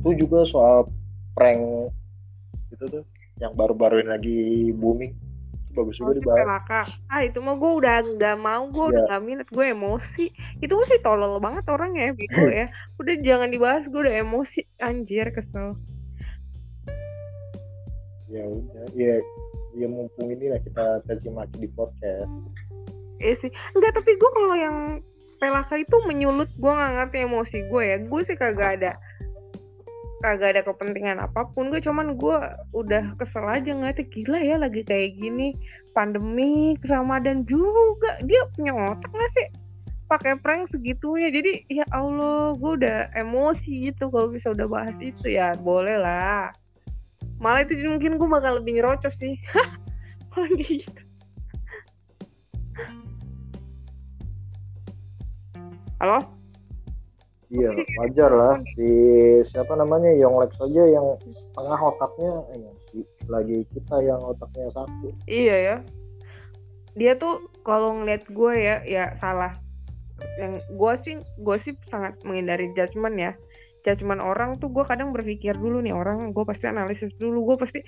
satu juga soal prank itu tuh yang baru-baru ini lagi booming itu bagus juga Oh, dibahas pelaka. Ah itu mah gue udah nggak mau, gue udah Iya. nggak minat, gue emosi. Itu sih tolol banget orangnya, Viko ya. Udah jangan dibahas, gue udah emosi, anjir kesel. ya udah ya ya mumpung ini lah kita caci maki di podcast Iya sih, enggak tapi gue kalau yang pelaka itu menyulut, gue nggak ngerti emosi gue ya. Gue sih kagak ada kagak ada kepentingan apa pun gue cuman gue udah kesel aja ngeliatnya gila ya lagi kayak gini pandemi Ramadan juga dia punya otak nggak sih? Pakai prank segitunya jadi ya Allah gue udah emosi gitu kalau bisa udah bahas itu ya boleh lah. Malah itu mungkin gue bakal lebih nyerocos sih. Kayak gitu. Halo iya wajar lah si siapa namanya Yonglex aja yang tengah otaknya eh, lagi kita yang otaknya satu Iya ya. Dia tuh kalau ngeliat gue ya, ya salah. Yang gue sih, gue sih sangat menghindari judgement ya. Judgement orang tuh gue kadang berpikir dulu nih orang, gue pasti analisis dulu. Gue pasti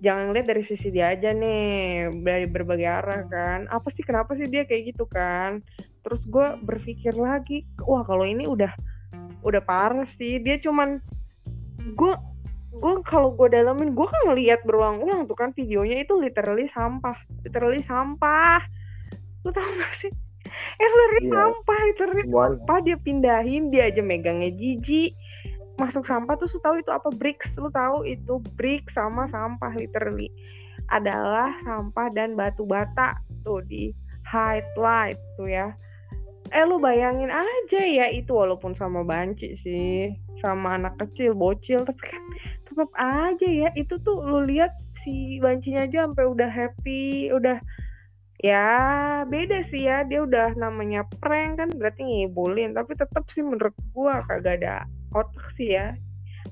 jangan lihat dari sisi dia aja nih, dari berbagai arah kan. Apa sih kenapa sih dia kayak gitu kan? Terus gue berpikir lagi, wah kalau ini udah udah parah sih. Dia cuman gue gue kalau gue dalamin gue kan ngeliat berulang-ulang tuh kan videonya itu literally sampah literally sampah. Lu tau gak sih? Eh literally Iya. sampah literally sampah dia pindahin dia aja megangnya jijik. Masuk sampah tuh lu tahu itu apa? Bricks lu tahu itu brick sama sampah literally. Adalah sampah dan batu bata tuh di highlight tuh ya eh lu bayangin aja ya itu walaupun sama banci sih sama anak kecil bocil tapi kan tetap aja ya itu tuh lu lihat si bancinya aja sampai udah happy udah ya beda sih ya dia udah namanya prank kan berarti ngibulin tapi tetap sih menurut gua kagak ada otak sih ya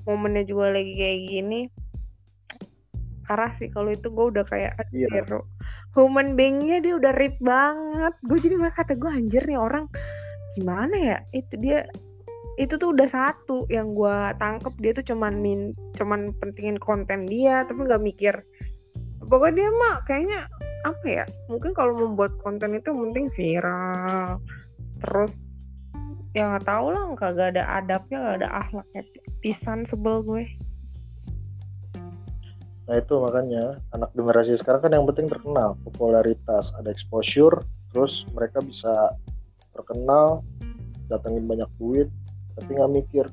momennya juga lagi kayak gini parah sih kalau itu gua udah kayak Iya. anjir human beingnya dia udah rip banget. Gue jadi malah kata gue anjir nih orang gimana ya? Itu dia itu tuh udah satu yang gua tangkep. Dia tuh cuman min cuman pentingin konten dia tapi nggak mikir. Pokoknya dia mah kayaknya apa ya mungkin kalau membuat konten itu penting viral. Terus ya nggak tahu lah kagak ada adabnya gak ada akhlaknya pisan sebel gue nah itu makanya anak generasi sekarang kan yang penting terkenal. Popularitas ada exposure terus mereka bisa terkenal datengin banyak duit tapi nggak mikir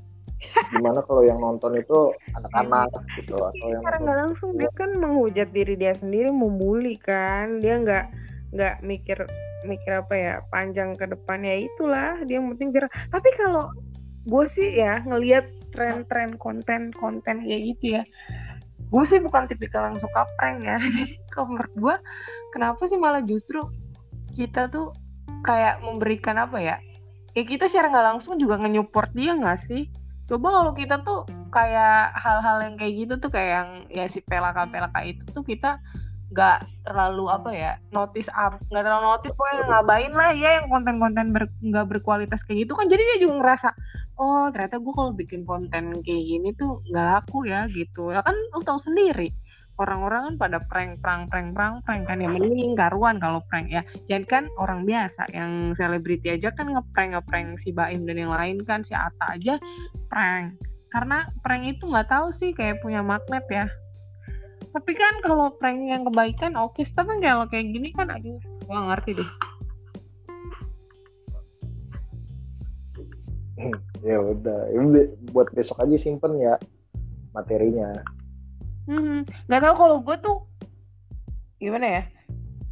gimana kalau yang nonton itu anak-anak gitu atau yang secara nonton nggak langsung dia kan menghujat diri dia sendiri membuli kan. Dia nggak nggak mikir mikir apa ya panjang ke depannya. Itulah dia yang penting viral. Tapi kalau gue sih ya ngelihat tren-tren konten-konten kayak gitu ya gue sih bukan tipikal yang suka prank ya. Jadi kalau menurut gue kenapa sih malah justru kita tuh kayak memberikan apa ya? Ya kita secara nggak langsung juga nge-support dia nggak sih? Coba kalau kita tuh kayak hal-hal yang kayak gitu tuh kayak yang ya si pelaka pelaka itu tuh kita nggak terlalu apa ya notice up nggak terlalu notice pokoknya ngabain lah ya yang konten-konten ber, berkualitas kayak gitu kan. Jadi dia juga ngerasa oh ternyata gue kalau bikin konten kayak gini tuh nggak laku ya gitu. Ya kan lu tahu sendiri orang-orang kan pada prank prank prank prank prank kan yang mending karuan kalau prank ya. Jadi kan orang biasa yang selebriti aja kan ngeprank ngeprank si Baim dan yang lain kan si Ata aja prank. Karena prank itu nggak tahu sih kayak punya magnet ya. Tapi kan kalau prank yang kebaikan oke. Tapi kalau kayak gini kan aduh nggak ngerti deh ya udah ini buat besok aja simpen ya materinya. Hmm, nggak tahu kalau gue tuh gimana ya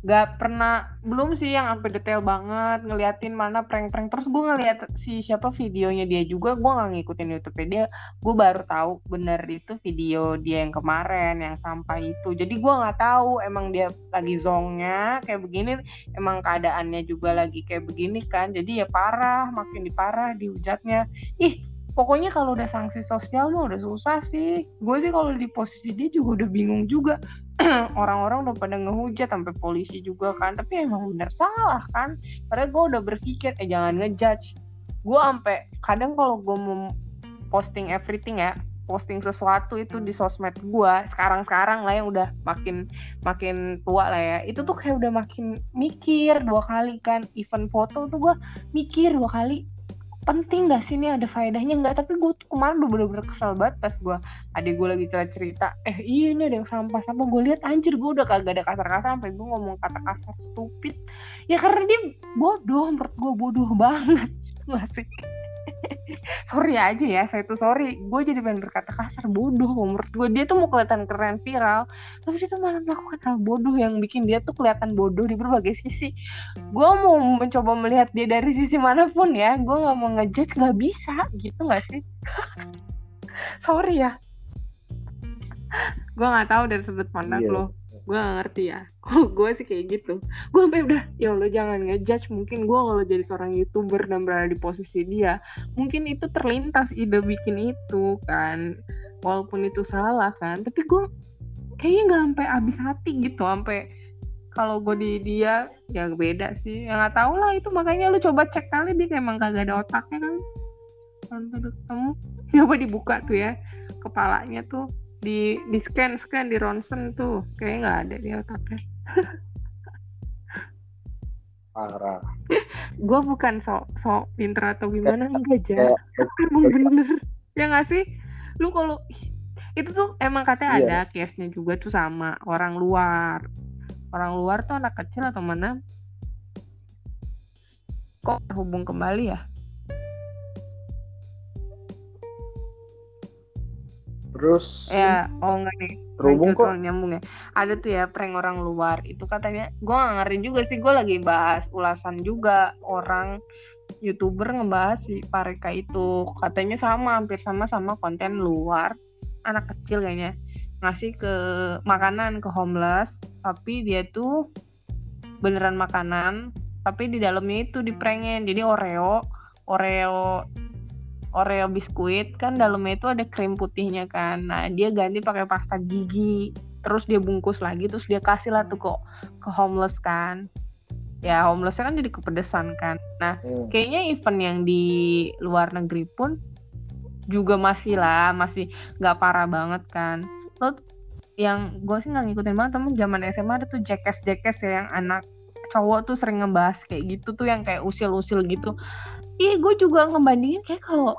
nggak pernah belum sih yang sampai detail banget ngeliatin mana prank-prank. Terus gue ngeliat si siapa videonya dia juga gue nggak ngikutin YouTube dia. Gue baru tahu bener itu video dia yang kemarin yang sampai itu. Jadi gue nggak tahu emang dia lagi zongnya kayak begini emang keadaannya juga lagi kayak begini kan. Jadi ya parah makin diparah dihujatnya. Ih pokoknya kalau udah sanksi sosial mah udah susah sih. Gue sih kalau di posisi dia juga udah bingung juga. Orang-orang udah pada ngehujat sampai polisi juga kan. Tapi emang bener salah kan. Karena gue udah berpikir eh jangan ngejudge. Gue sampai kadang kalau gue mau posting everything ya posting sesuatu itu di sosmed gue sekarang-sekarang lah yang udah makin makin tua lah ya itu tuh kayak udah makin mikir dua kali kan. Event foto tuh gue mikir dua kali penting gak sih ini ada faedahnya nggak? Tapi gue tuh kemarin udah bener-bener kesel banget pas gue adik gue lagi cerita cerita eh iya ini ada yang sampah sampah gue lihat anjir gue udah kagak ada kasar-kasar sampai gue ngomong kata kasar stupid. Ya karena dia bodoh menurut gue bodoh banget. Gak sih sorry aja ya saya tuh sorry. Gue jadi pengen berkata kasar bodoh menurut gue dia tuh mau kelihatan keren viral tapi dia tuh malah melakukan hal bodoh yang bikin dia tuh kelihatan bodoh di berbagai sisi. Gue mau mencoba melihat dia dari sisi mana pun ya gue nggak mau ngejudge nggak bisa gitu nggak sih? Sorry ya. Gue nggak tahu dari sudut pandang yeah. lo gue gak ngerti ya. Oh gue sih kayak gitu. Gue sampai udah ya lo jangan ngejudge. Mungkin gue kalau jadi seorang youtuber dan berada di posisi dia mungkin itu terlintas ide bikin itu kan. Walaupun itu salah kan. Tapi gue kayaknya nggak sampai habis hati gitu. Sampai kalau gue di dia ya beda sih. Ya nggak tahu lah itu. Makanya lu coba cek kali dia emang kagak ada otaknya kan. Kalau ketemu coba dibuka tuh ya kepalanya tuh di di scan scan di ronsen tuh. Kayak nggak ada di otaknya. Parah. Gue bukan sok sok pinter atau gimana enggak aja emang bener. Ya nggak sih? Lu kalau itu tuh emang katanya iya. ada case nya juga tuh sama orang luar. Orang luar tuh anak kecil atau mana? Kok hubung kembali ya Terus ya oh enggak nih. Terhubung kok. nyambung ya. Ada tuh ya prank orang luar. Itu katanya gue gak ngerti juga sih gue lagi bahas ulasan juga orang youtuber ngebahas si Pareka itu. Katanya sama hampir sama sama konten luar. Anak kecil kayaknya. Ngasih ke makanan ke homeless. Tapi dia tuh beneran makanan. Tapi di dalamnya itu diprengin jadi Oreo Oreo Oreo biskuit kan dalamnya itu ada krim putihnya kan. Nah, dia ganti pakai pasta gigi. Terus dia bungkus lagi terus dia kasih lah tuh kok ke homeless kan. Ya, homelessnya kan jadi kepedesan kan. Nah, hmm. kayaknya event yang di luar negeri pun juga masih lah, masih nggak parah banget kan. Lo yang gue sih nggak ngikutin banget temen zaman SMA ada tuh jackass jackass ya yang anak cowok tuh sering ngebahas kayak gitu tuh yang kayak usil-usil gitu iya gue juga ngebandingin kayak kalau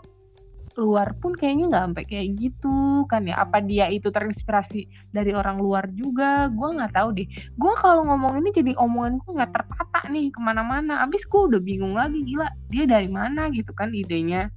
luar pun kayaknya nggak sampai kayak gitu kan ya. Apa dia itu terinspirasi dari orang luar juga? Gue nggak tahu deh. Gue kalau ngomong ini jadi omongan gue nggak tertata nih ke mana-mana. Abis gue udah bingung lagi gila dia dari mana gitu kan idenya